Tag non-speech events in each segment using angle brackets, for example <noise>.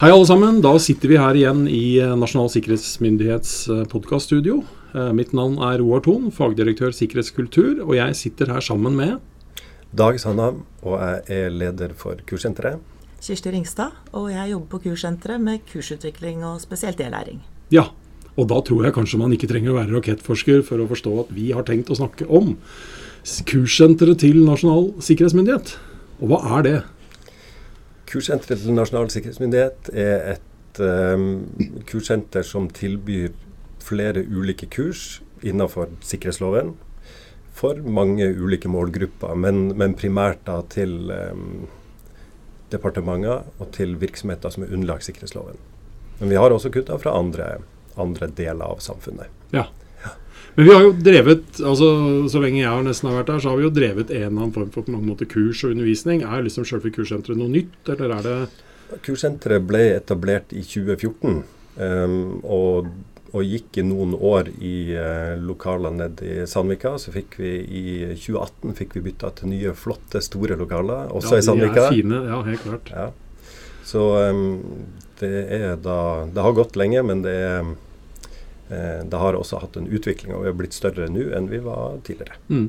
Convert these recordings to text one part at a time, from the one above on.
Hei alle sammen. Da sitter vi her igjen i eh, Nasjonal sikkerhetsmyndighets eh, podkaststudio. Eh, mitt navn er Roar Thon, fagdirektør sikkerhetskultur, og jeg sitter her sammen med Dag Sanna, og jeg er leder for kurssenteret. Kirsti Ringstad, og jeg jobber på kurssenteret med kursutvikling og spesielt e-læring. Ja, og da tror jeg kanskje man ikke trenger å være rakettforsker for å forstå at vi har tenkt å snakke om kurssenteret til Nasjonal sikkerhetsmyndighet. Og hva er det? Kurssenteret til Nasjonal sikkerhetsmyndighet er et um, kurssenter som tilbyr flere ulike kurs innenfor sikkerhetsloven for mange ulike målgrupper, men, men primært da til um, departementer og til virksomheter som er underlagt sikkerhetsloven. Men vi har også kutta fra andre, andre deler av samfunnet. Ja. Men vi har jo drevet, altså så lenge jeg har nesten har vært der, så har vi jo drevet en eller annen form for på mange måter kurs og undervisning. Er liksom selve kurssenteret noe nytt, eller er det Kurssenteret ble etablert i 2014. Um, og, og, gikk i noen år i uh, lokaler nede i Sandvika. Så fikk vi i 2018 fikk vi bytta til nye, flotte, store lokaler, også ja, i Sandvika. Ja, de er fine, ja, helt klart. Ja. Så um, det er da Det har gått lenge, men det er Eh, det har også hatt en utvikling, og vi har blitt større nå enn vi var tidligere. Mm.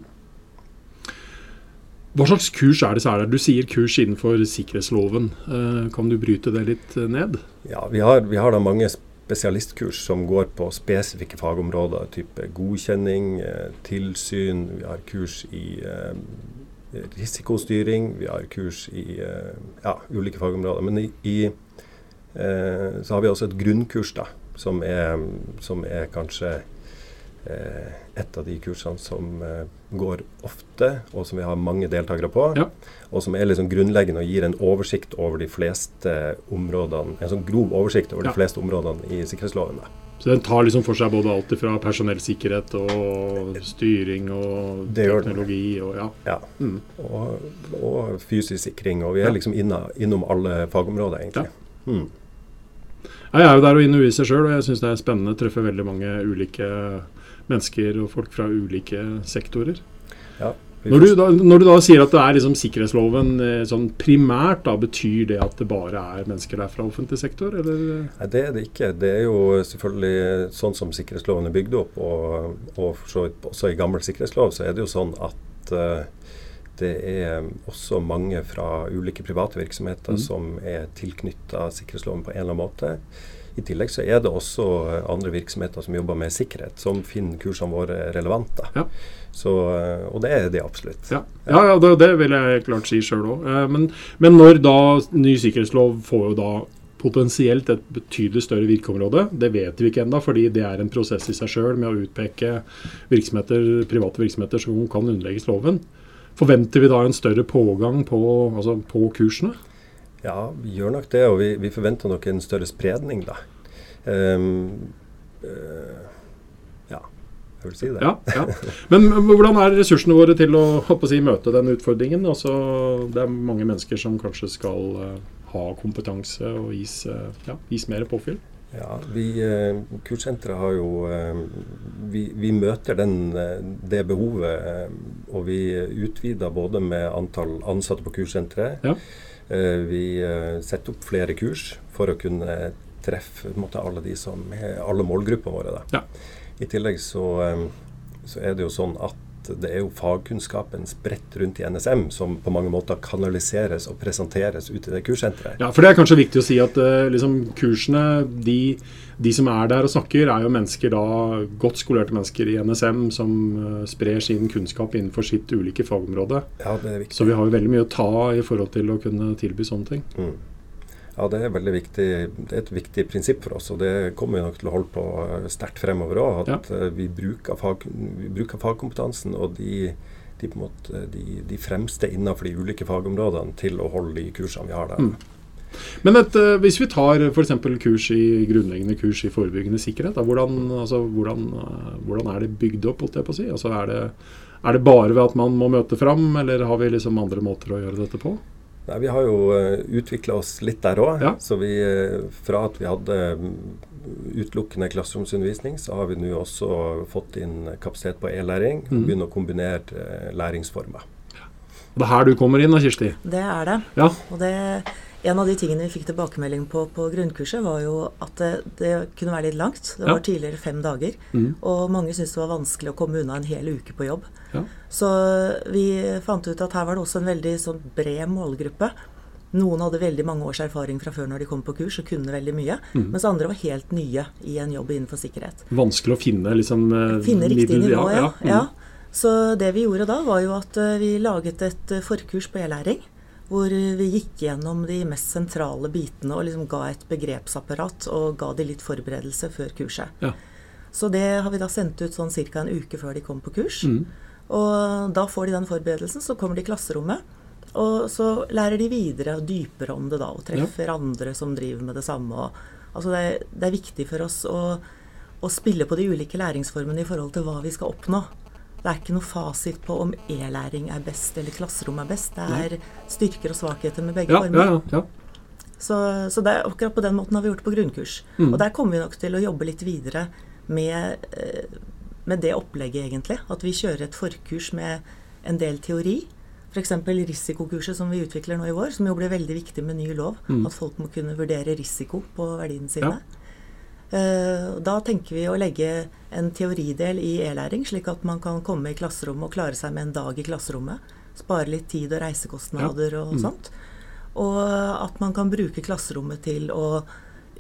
Hva slags kurs er det så er der? Du sier kurs innenfor sikkerhetsloven. Eh, kan du bryte det litt eh, ned? Ja, Vi har, vi har da mange spesialistkurs som går på spesifikke fagområder. Type godkjenning, tilsyn. Vi har kurs i risikostyring. Vi har kurs i ja, ulike fagområder. Men i, i, så har vi også et grunnkurs da, som er, som er kanskje eh, et av de kursene som eh, går ofte, og som vi har mange deltakere på. Ja. Og som er liksom grunnleggende og gir en oversikt over de fleste områdene, en sånn grov oversikt over ja. de fleste områdene i sikkerhetsloven. Da. Så den tar liksom for seg både alt fra personellsikkerhet og styring og teknologi og ja. ja. Mm. Og, og, fysisk sikring. Og vi er liksom innom alle fagområder, egentlig. Ja. Mm. Jeg er jo der og underviser sjøl, og jeg syns det er spennende. Treffer veldig mange ulike mennesker og folk fra ulike sektorer. Ja, når, du da, når, du da, sier at det er liksom sikkerhetsloven eh, sånn primært, da betyr det at det bare er mennesker der fra offentlig sektor? Eller? Nei, det er det ikke. Det er jo selvfølgelig sånn som sikkerhetsloven er bygd opp, og, og også i gammel sikkerhetslov så er det jo sånn at uh, det er også mange fra ulike private virksomheter mm. som er tilknytta sikkerhetsloven på en eller annen måte. I tillegg så er det også andre virksomheter som jobber med sikkerhet, som finner kursene våre relevante. Ja. Så, og det er de absolutt. Ja, ja, ja det, det, vil jeg klart si sjøl òg. Eh, men, men, når da ny sikkerhetslov får jo da potensielt et betydelig større virkeområde. Det vet vi ikke ennå, fordi det er en prosess i seg sjøl med å utpeke virksomheter, private virksomheter som kan underlegges loven. Forventer vi da en større pågang på, altså på kursene? Ja, vi gjør nok det. Og vi, vi forventer nok en større spredning, da. Um, uh, ja, jeg vil si det. Ja, ja. Men hvordan er ressursene våre til å, å si, møte den utfordringen? Altså, det er mange mennesker som kanskje skal uh, ha kompetanse og gis, uh, ja, gis mer påfyll? Ja, vi, eh, Kurssenteret har jo eh, vi, vi, møter den, eh, det behovet. Og vi utvider både med antall ansatte på kurssenteret. Ja. Vi setter opp flere kurs for å kunne treffe måte, alle, de som, alle målgruppene våre. Ja. I tillegg så, så er det jo sånn at det er jo fagkunnskapen spredt rundt i NSM som på mange måter kanaliseres og presenteres ut i det kurssenteret. Ja, for det er kanskje viktig å si at uh, liksom, kursene, de, de, som er der og snakker, er jo mennesker da, godt skolerte mennesker i NSM som uh, sprer sin kunnskap innenfor sitt ulike fagområde. Ja, det er viktig. Så vi har jo veldig mye å ta i forhold til å kunne tilby sånne ting. Mm. Ja, det er viktig. Det er et viktig prinsipp for oss, og det kommer vi nok til å holde på eh, sterkt fremover òg. At ja. Eh, vi, bruker fag, vi, bruker fagkompetansen og de, de, måte, de, de fremste innenfor de ulike fagområdene til å holde de kursene vi har der. Mm. Men et, uh, hvis vi tar f.eks. kurs i grunnleggende kurs i forebyggende sikkerhet, da, hvordan, altså, hvordan, hvordan, er det bygd opp? holdt jeg på å si? Altså, er, det, er det bare ved at man må møte fram, eller har vi liksom andre måter å gjøre dette på? Nei, Vi har jo eh, utvikla oss litt der òg. Ja. Så vi, uh, fra at vi hadde mm, utelukkende klasseromsundervisning, så har vi nå også fått inn kapasitet på e-læring. Mm. Og begynner å kombinere uh, læringsformer. Det er her du kommer inn da, Kirsti? Det er det. Ja. Og det, En av de tingene vi fikk tilbakemelding på på grunnkurset, var jo at det, det kunne være litt langt. Det var ja. tidligere fem dager. Mm. Og mange syntes det var vanskelig å komme unna en hel uke på jobb. Ja. Så vi fant ut at her var det også en veldig sånn bred målgruppe. Noen hadde veldig mange års erfaring fra før når de kom på kurs og kunne veldig mye. Mm. Mens andre var helt nye i en jobb innenfor sikkerhet. Vanskelig å finne liksom eh, Finne riktig nivå, ja. ja. Mm. Så det vi gjorde da, var jo at eh, vi laget et eh, forkurs på e-læring hvor vi gikk gjennom de mest sentrale bitene og liksom ga et begrepsapparat og ga de litt forberedelse før kurset. Ja. Så det har vi da sendt ut sånn ca. en uke før de kom på kurs. Mm. Og da får de den forberedelsen, så kommer de i klasserommet. Og så lærer de videre og dypere om det da, og treffer ja. andre som driver med det samme. Og, altså det, det, er viktig for oss å, å spille på de ulike læringsformene i forhold til hva vi skal oppnå. Det er ikke noe fasit på om e-læring er best eller klasserom er best. Det er styrker og svakheter med begge ja, former. Ja, ja, så, så, det er akkurat på den måten har vi gjort det på grunnkurs. Mm. Og der kommer vi nok til å jobbe litt videre med, eh, med det opplegget, egentlig. At vi kjører et forkurs med en del teori. F.eks. risikokurset som vi utvikler nå i vår, som jo ble veldig viktig med ny lov. Mm. At folk må kunne vurdere risiko på verdiene sine. Ja. Eh, da tenker vi å legge en teoridel i e-læring, slik at man kan komme i klasserommet og klare seg med en dag i klasserommet. Spare litt tid og reisekostnader og mm. sånt. Og at man kan bruke klasserommet til å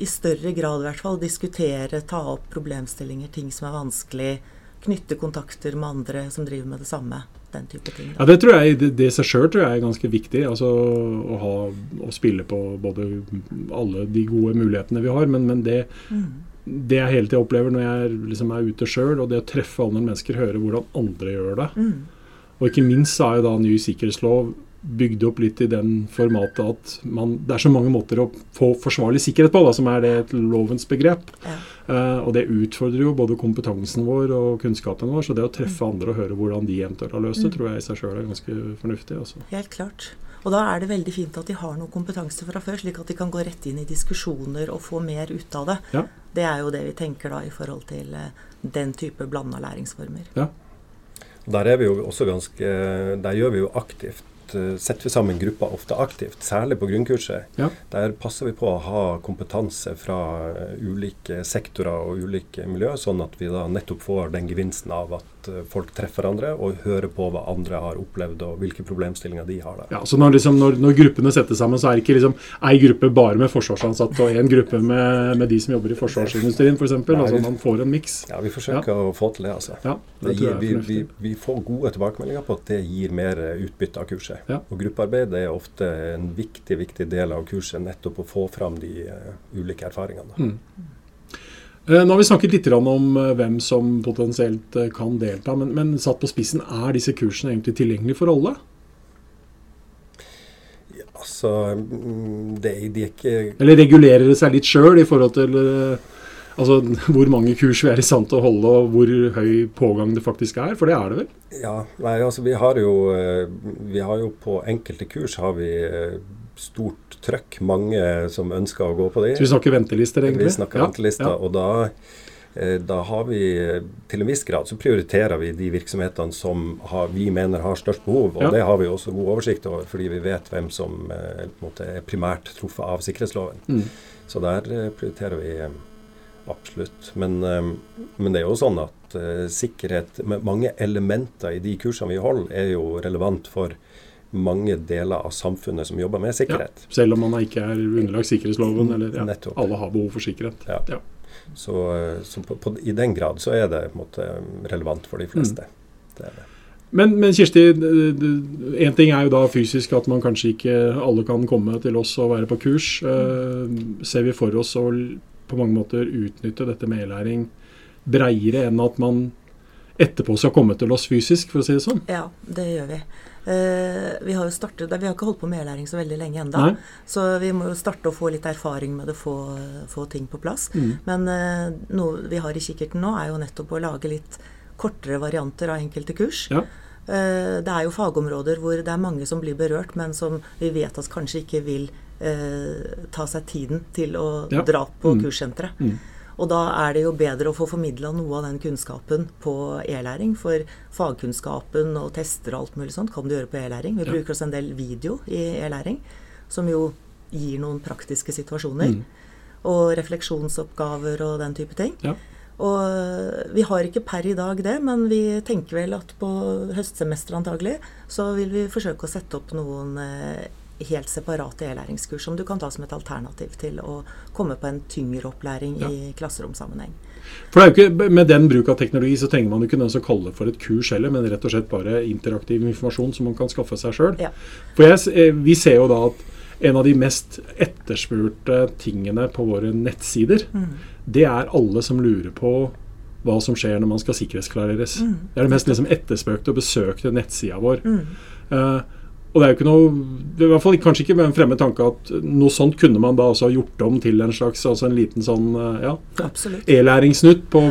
i større grad i hvert fall diskutere, ta opp problemstillinger, ting som er vanskelig. Knytte kontakter med andre som driver med det samme. Den type ting. Da. Ja, Det tror jeg, det, det seg sjøl tror jeg er ganske viktig. altså Å, ha, å spille på både alle de gode mulighetene vi har, men, men det mm det jeg hele tida opplever når jeg liksom er ute sjøl, og det å treffe andre mennesker, høre hvordan andre gjør det. Mm. Og ikke minst er jo da ny sikkerhetslov bygd opp litt i den formatet at man, det er så mange måter å få forsvarlig sikkerhet på, da, som er det et lovens begrep. Ja. Uh, og det utfordrer jo både kompetansen vår og kunnskapen vår. Så det å treffe mm. andre og høre hvordan de eventuelt har løst det, mm. tror jeg i seg sjøl er ganske fornuftig. Også. Helt klart. Og da er det veldig fint at de har noe kompetanse fra før, slik at de kan gå rett inn i diskusjoner og få mer ut av det. Ja. Det er jo det vi tenker da i forhold til uh, den type blanda læringsformer. Ja. Der, er vi jo også ganske, der gjør vi jo aktivt Eh, setter vi sammen grupper ofte aktivt, særlig på grunnkurset. Ja. Der passer vi på å ha kompetanse fra eh, ulike sektorer og ulike miljøer, sånn at vi da nettopp får den gevinsten av at eh, folk treffer hverandre og hører på hva andre har opplevd og hvilke problemstillinger de har. der. Ja, så når, liksom, når, når, gruppene settes sammen, så er det ikke liksom ei gruppe bare med forsvarsansatte og en gruppe med, med, de som jobber i forsvarsindustrien f.eks. For altså man får en miks. Ja, vi forsøker ja. å få til det. altså. Ja, det gir, vi, vi, vi, får gode tilbakemeldinger på at det gir mer utbytte av kurset. Ja. Og gruppearbeid er ofte en viktig viktig del av kurset, nettopp å få fram de uh, ulike erfaringene. Mm. Uh, nå har vi snakket litt om uh, hvem som potensielt kan delta, men, men, satt på spissen, er disse kursene egentlig tilgjengelige for alle? Ja, altså, mm, det, de er ikke Eller regulerer det seg litt sjøl i forhold til Altså <laughs> hvor mange kurs vi er i stand til å holde, og hvor høy pågang det faktisk er. For det er det vel? Ja, nei, altså vi har jo, eh, vi har jo på enkelte kurs har vi eh, stort trøkk. Mange som ønsker å gå på de. Så vi snakker ventelister, egentlig? Vi snakker ja, ventelister, ja. og da eh, da har vi til en viss grad så prioriterer vi de virksomhetene som har, vi mener har størst behov. Og ja. det har vi også god oversikt over, fordi vi vet hvem som måte, er primært truffet av sikkerhetsloven. Mm. Så der eh, prioriterer vi Absolutt. Men, men, det er jo sånn at sikkerhet Mange elementer i de kursene vi holder, er jo relevant for mange deler av samfunnet som jobber med sikkerhet. Ja, selv om man ikke er underlagt sikkerhetsloven, eller ja, alle har behov for sikkerhet. Ja. Så, eh, så på, på, i den grad så er det måte relevant for de fleste. Mm. Det det. Men, men, Kirsti, én ting er jo da fysisk at man kanskje ikke alle kan komme til oss og være på kurs. Uh, ser vi for oss å på mange måter utnytte dette med e-læring breiere enn at man etterpå skal komme til oss fysisk, for å si det sånn? Ja, det gjør vi. Uh, vi har jo startet, vi har ikke holdt på med e-læring så veldig lenge ennå. Så vi må jo starte å få litt erfaring med det, få, få ting på plass. Mm. Men uh, noe vi har i kikkerten nå, er jo nettopp å lage litt kortere varianter av enkelte kurs. Ja. Uh, det er jo fagområder hvor det er mange som blir berørt, men som vi vet at kanskje ikke vil ta seg tiden til å ja. dra på mm. kurssenteret. Mm. Og da er det jo bedre å få formidla noe av den kunnskapen på e-læring. For fagkunnskapen og tester og alt mulig sånt kan du gjøre på e-læring. Vi ja. bruker også en del video i e-læring, som jo gir noen praktiske situasjoner. Mm. Og refleksjonsoppgaver og den type ting. Ja. Og vi har ikke per i dag det, men vi tenker vel at på høstsemesteret antagelig så vil vi forsøke å sette opp noen eh, helt separate e-læringskurs som du kan ta som et alternativ til å komme på en tyngre opplæring ja. i klasseromsammenheng. For det er jo ikke, Med den bruk av teknologi så trenger man jo ikke noe som kaller for et kurs heller, men rett og slett bare interaktiv informasjon som man kan skaffe seg sjøl. Ja. Eh, vi ser jo da at en av de mest etterspurte tingene på våre nettsider, mm. det er alle som lurer på hva som skjer når man skal sikkerhetsklareres. Mm. Det er det mest liksom, etterspøkte og besøkte nettsida vår. Mm. Uh, og det er jo ikke noe det i hvert fall Kanskje ikke med en fremmed tanke at noe sånt kunne man da også ha gjort om til en slags altså en liten sånn eh, ja, e-læringssnutt på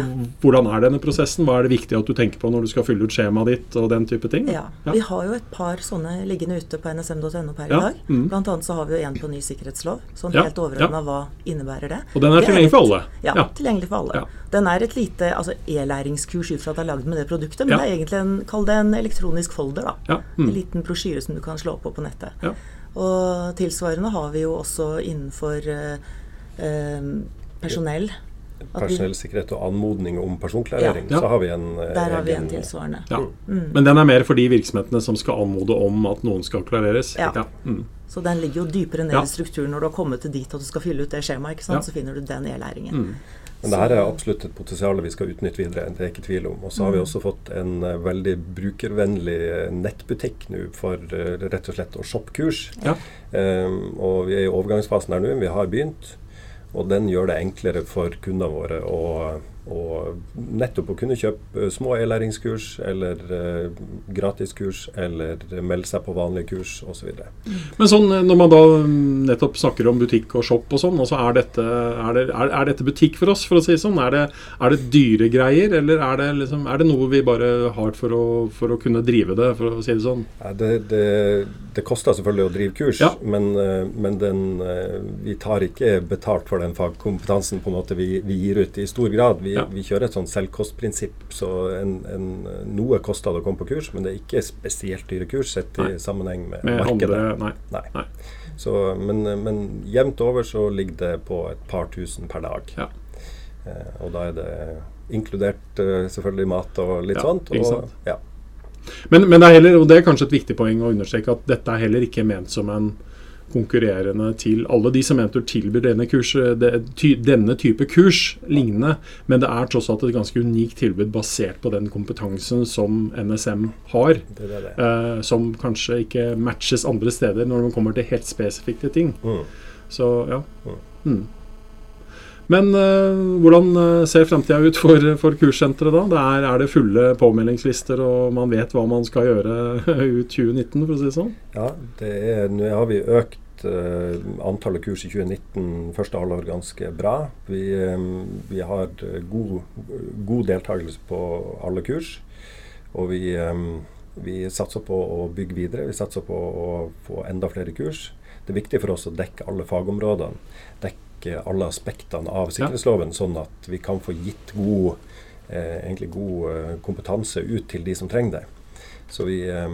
hvordan er denne prosessen? Hva er det viktig at du tenker på når du skal fylle ut skjemaet ditt og den type ting? Ja, ja. Vi har jo et par sånne liggende ute på nsm.no per i ja. dag. Mm. Blant annet så har vi jo en på ny sikkerhetslov. Sånn helt overordna hva innebærer det? Og den er tilgjengelig for alle? Ja, tilgjengelig for alle. Den er et lite altså e-læringskurs ut fra at det er lagd med det produktet, men det er egentlig en, kall det en elektronisk folder. da. Mm. En liten brosjyre som du kan slå på på nettet. Ja. Og tilsvarende har vi jo også innenfor eh, eh personell. Personellsikkerhet og anmodning om personklarering, ja. så har vi en eh, Der har vi en tilsvarende. Ja. Mm. Men den er mer for de virksomhetene som skal anmode om at noen skal klareres? Ja. Mm. Så den ligger jo dypere ned i strukturen når du har kommet til dit at du skal fylle ut det skjemaet. Så finner du den e-læringen. Mm. Men det her er absolutt et potensial vi skal utnytte videre. det er ikke tvil om. Og så har vi mm. også fått en uh, veldig brukervennlig eh, nettbutikk nå for rett og slett å shoppe kurs. Ja. Um, og vi er i overgangsfasen her nå. Vi har begynt. Og den gjør det enklere for kundene våre å å nettopp å kunne kjøpe små e-læringskurs eller uh, gratiskurs eller melde seg på vanlige kurs osv. Men sånn, når man da nettopp snakker om butikk og shop og sånn, altså er, dette, er, det, er, er, dette, butikk for oss, for å si det sånn? Er det, er det dyre greier, eller er det, liksom, er det noe vi bare har for å, for å, kunne drive det, for å si det sånn? Ja, det, det, koster selvfølgelig å drive kurs, ja. men, eh, men den, eh, vi tar ikke betalt for den fagkompetansen på en måte vi, vi gir ut i stor grad. Vi, ja. vi kjører et sånn selvkostprinsipp, så en, en, noe koster det å komme på kurs, men det er ikke spesielt dyre kurs sett i nei. sammenheng med, med markedet. Andre, nei. nei. Så, men, men, jevnt over så ligger det på et par tusen per dag. Ja. Eh, og da er det inkludert eh, selvfølgelig mat og litt ja, sånt. Og, ja. Men, men det, er heller, og det er kanskje et viktig poeng å understreke at dette er heller ikke ment som en konkurrerende til alle de som Mentor tilbyr denne, kurs, denne, type kurs lignende. Men det er tross alt et ganske unikt tilbud basert på den kompetansen som NSM har. Det det. Eh, som kanskje ikke matches andre steder når man kommer til helt spesifikke ting. Mm. Så ja. Mm. Men uh, hvordan eh, ser fremtida ut for, for kurssenteret da? Det er, er, det fulle påmeldingslister, og man vet hva man skal gjøre <laughs> ut 2019, for å si det sånn? Ja, det er, nå har vi økt uh, antallet kurs i 2019 første halvår ganske bra. Vi, vi har god, god deltakelse på alle kurs. Og vi, vi satser på å bygge videre. Vi satser på å få enda flere kurs. Det er viktig for oss å dekke alle fagområdene. Dekke dekke alle aspektene av sikkerhetsloven, sånn at vi kan få gitt god, eh, god eh, kompetanse ut til de som trenger det. Så vi, eh,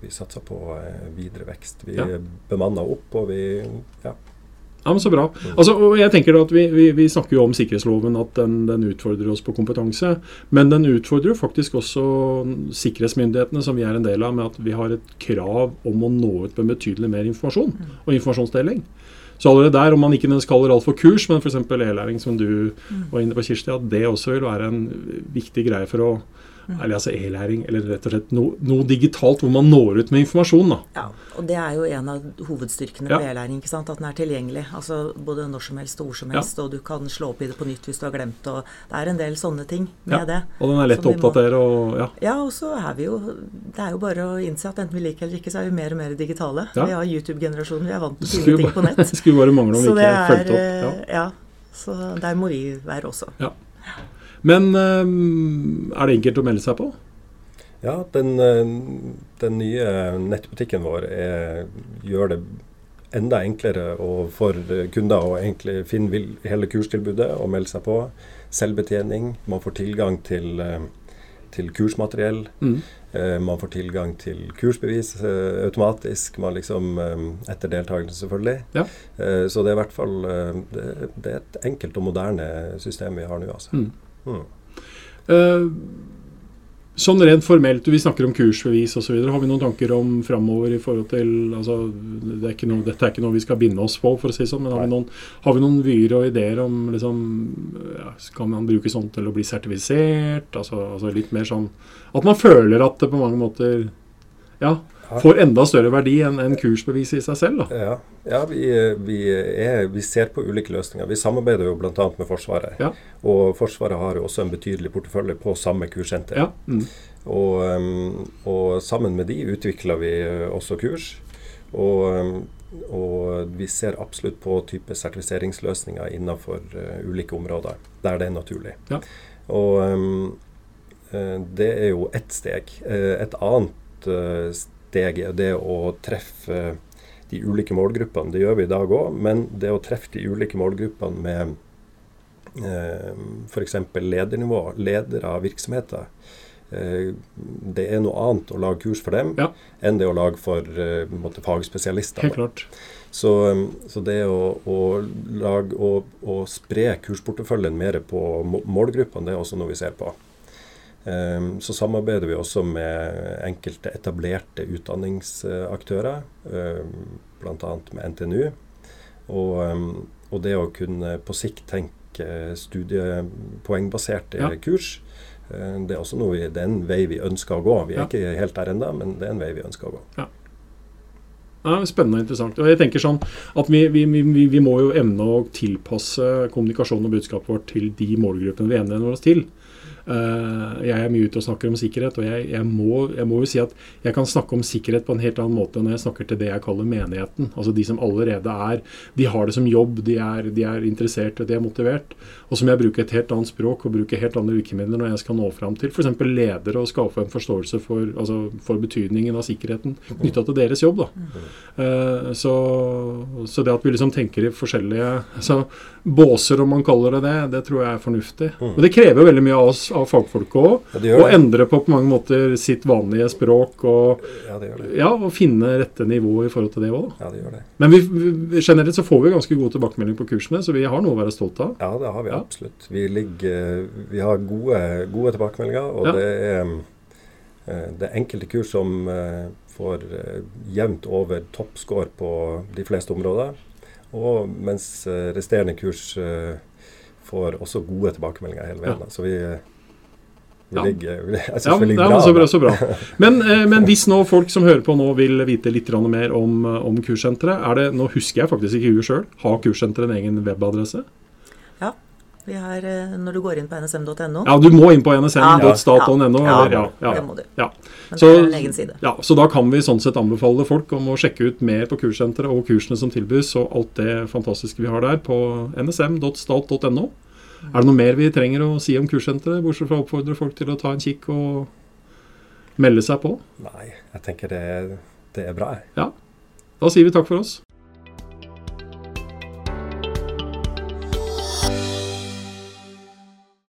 vi satser på eh, videre vekst. Vi ja. bemanner opp, og vi ja, ja, men Så bra. Altså, og jeg tenker at vi, vi, vi, snakker jo om sikkerhetsloven, at den, den, utfordrer oss på kompetanse. Men den utfordrer jo faktisk også sikkerhetsmyndighetene, som vi er en del av, med at vi har et krav om å nå ut med betydelig mer informasjon og informasjonsdeling. Så allerede der, om man ikke kaller alt for kurs, men f.eks. e-læring, som du var inne på, Kirsti, at det også vil være en viktig greie for å. Eller altså e-læring, eller rett og slett noe, noe, digitalt hvor man når ut med informasjon. Da. Ja, og det er jo en av hovedstyrkene ja. ved e-læring. ikke sant? At den er tilgjengelig. altså Både når som helst og hvor som helst. Ja. Og du kan slå opp i det på nytt hvis du har glemt og Det er en del sånne ting med ja. det. Og den er lett å oppdatere og ja. Ja, og så er vi jo Det er jo bare å innse at enten vi liker eller ikke, så er vi mer og mer digitale. Vi har YouTube-generasjonen, vi er vant til å finne ting på nett. <laughs> Skulle bare mangle om vi ikke fulgte opp. Ja. ja. Så der må vi være også. Ja. Men eh, er det enkelt å melde seg på? Ja, den, eh, den nye nettbutikken vår er, gjør det enda enklere for kunder å finne hele kurstilbudet og melde seg på. Selvbetjening. Man får tilgang til, eh, til kursmateriell. Mm. Eh, man får tilgang til kursbevis eh, automatisk man liksom, etter deltakelse, selvfølgelig. Ja. Eh, så det er i hvert fall det, det, er et enkelt og moderne system vi har nå. Altså. Mm. Mm. Sånn rent formelt, Vi snakker om kursbevis osv. Har vi noen tanker om framover i forhold til altså, det er noe, Dette er ikke noe vi skal binde oss på, for å si sånn, men har vi, noen, har vi noen vyer og ideer om liksom, ja, Skal man bruke sånt til å bli sertifisert? Altså, altså, litt mer sånn At man føler at det på mange måter Ja, får enda større verdi enn en kursbeviset i seg selv. Da. Ja, ja vi, vi, er, vi, ser på ulike løsninger. Vi samarbeider jo bl.a. med Forsvaret. Ja. Og Forsvaret har jo også en betydelig portefølje på samme kurssenter. Ja. Mm. Og, um, og, sammen med de utvikler vi uh, også kurs. Og, um, og, vi ser absolutt på type sertifiseringsløsninger innenfor uh, ulike områder der det er naturlig. Ja. Og um, uh, det er jo ett steg. et annet steget, det å treffe de ulike målgruppene. Det gjør vi i dag òg, men det å treffe de ulike målgruppene med eh, f.eks. ledernivå, ledere av virksomheter. Eh, det er noe annet å lage kurs for dem ja. enn det å lage for eh, måte, fagspesialister. Helt klart. Så, så det å, å, lage, å, å spre kursporteføljen mer på målgruppene, det er også noe vi ser på. Ehm, så samarbeider vi også med enkelte etablerte utdanningsaktører, ehm, bl.a. med NTNU. Og, ehm, og, det å kunne på sikt tenke studiepoengbaserte ja. kurs, det er også vi, det er en vei vi ønsker å gå. Vi er ja. ikke helt der ennå, men det er en vei vi ønsker å gå. Ja. Ja, spennende og interessant. Og jeg tenker sånn at vi, vi, vi, vi, må jo evne å tilpasse kommunikasjonen og budskapet vårt til de målgruppene vi henvender oss til. Eh, jeg er mye ute og snakker om sikkerhet, og jeg, jeg, må, jeg, må, jo si at jeg kan snakke om sikkerhet på en helt annen måte når jeg snakker til det jeg kaller menigheten. Altså de som allerede er De har det som jobb, de er, de er interessert de er motivert. Og som jeg bruker et helt annet språk og bruker helt andre virkemidler når jeg skal nå fram til f.eks. ledere og skape en forståelse for, altså for betydningen av sikkerheten knytta til deres jobb. Uh, så, så, det at vi liksom tenker i forskjellige altså, båser, om man kaller det det, det tror jeg er fornuftig. Men det krever veldig mye av oss av fagfolk òg. Ja, å endre på på mange måter sitt vanlige språk og, ja, det det. Ja, og finne rette nivå i forhold til det òg. Ja, det gjør det. Men vi, vi, generelt så får vi ganske god tilbakemelding på kursene, så vi har noe å være stolt av. Ja, det har vi absolutt. Vi, ligger, vi har gode, gode tilbakemeldinger, og det er eh, det er enkelte kurs som uh, får uh, jevnt over toppscore på de fleste områder. Og mens uh, resterende kurs får også gode tilbakemeldinger hele veien. Ja. Så vi, vi ja. ligger <laughs> Jeg syns ja, vi ligger bra. Så bra, så bra. Men, eh, men, hvis nå folk som hører på nå vil vite litt mer om, eh, om kurssenteret, er det, nå husker jeg faktisk ikke huet sjøl, har kurssenteret en egen webadresse? Ja. Vi har, eh, når du går inn på nsm.no Ja, du må inn på nsm.stat.no. Ja, ja, ja, det må du. Ja. Så, det er en egen side. Ja, så da kan vi sånn sett anbefale folk om å sjekke ut mer på kurssenteret og kursene som tilbys, og alt det fantastiske vi har der på nsm.stat.no. Er det noe mer vi trenger å si om kurssenteret, bortsett fra å oppfordre folk til å ta en kikk og melde seg på? Nei, jeg tenker det, det er bra. Ja. Da sier vi takk for oss.